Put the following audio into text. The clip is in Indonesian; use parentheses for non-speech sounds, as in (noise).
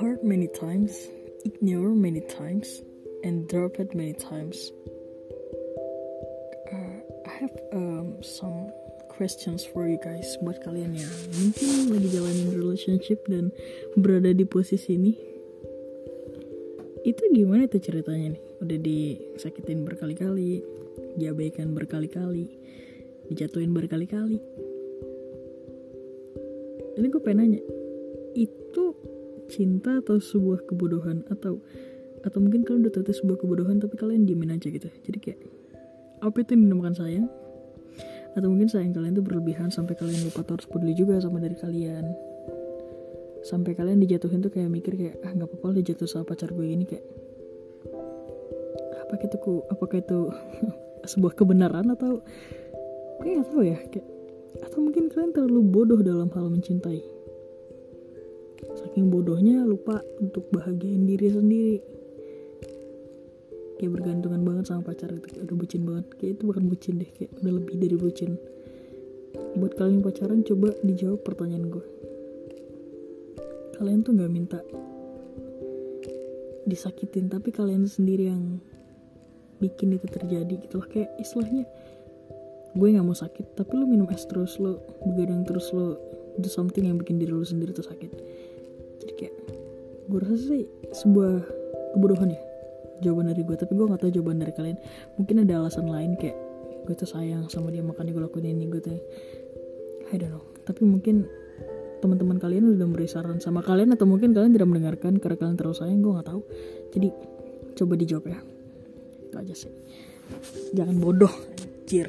Hurt many times, ignore many times, and drop it many times. Uh, I have um, some questions for you guys buat kalian yang mungkin lagi jalanin relationship dan berada di posisi ini. Itu gimana tuh ceritanya nih? Udah disakitin berkali-kali, diabaikan berkali-kali, dijatuhin berkali-kali. Ini gue pengen nanya, itu cinta atau sebuah kebodohan? Atau atau mungkin kalian udah itu sebuah kebodohan tapi kalian diemin aja gitu. Jadi kayak apa itu yang dinamakan sayang? Atau mungkin sayang kalian tuh berlebihan sampai kalian lupa tuh harus peduli juga sama dari kalian. Sampai kalian dijatuhin tuh kayak mikir kayak ah nggak apa-apa lah jatuh sama pacar gue ini kayak. Apa itu ku apakah itu (laughs) sebuah kebenaran atau kayak nggak tahu ya? Kayak atau mungkin kalian terlalu bodoh dalam hal mencintai. Saking bodohnya lupa untuk bahagiain diri sendiri. Kayak bergantungan banget sama pacar itu udah bucin banget. Kayak itu bukan bucin deh. Kayak udah lebih dari bucin. Buat kalian pacaran coba dijawab pertanyaan gue. Kalian tuh nggak minta disakitin tapi kalian sendiri yang bikin itu terjadi gitu loh. Kayak istilahnya gue nggak mau sakit tapi lu minum es terus lo begadang terus lo do something yang bikin diri lu sendiri tuh sakit. Jadi kayak gue rasa sih sebuah kebodohan ya jawaban dari gue. Tapi gue nggak tahu jawaban dari kalian. Mungkin ada alasan lain kayak gue tuh sayang sama dia makanya gue lakuin ini gue tuh I don't know. Tapi mungkin teman-teman kalian udah memberi saran sama kalian atau mungkin kalian tidak mendengarkan karena kalian terlalu sayang gue nggak tahu. Jadi coba dijawab ya. Itu aja sih. Jangan bodoh anjir